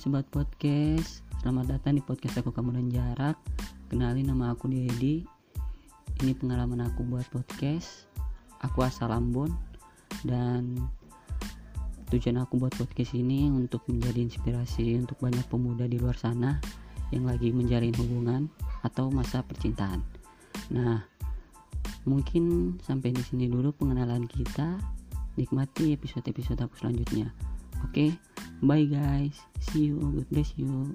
sobat podcast, selamat datang di podcast aku kamu dan jarak. Kenalin nama aku Dedi. Ini pengalaman aku buat podcast. Aku asal Ambon dan tujuan aku buat podcast ini untuk menjadi inspirasi untuk banyak pemuda di luar sana yang lagi menjalin hubungan atau masa percintaan. Nah, mungkin sampai di sini dulu pengenalan kita. Nikmati episode-episode aku selanjutnya. Oke, bye guys. See you. God bless you.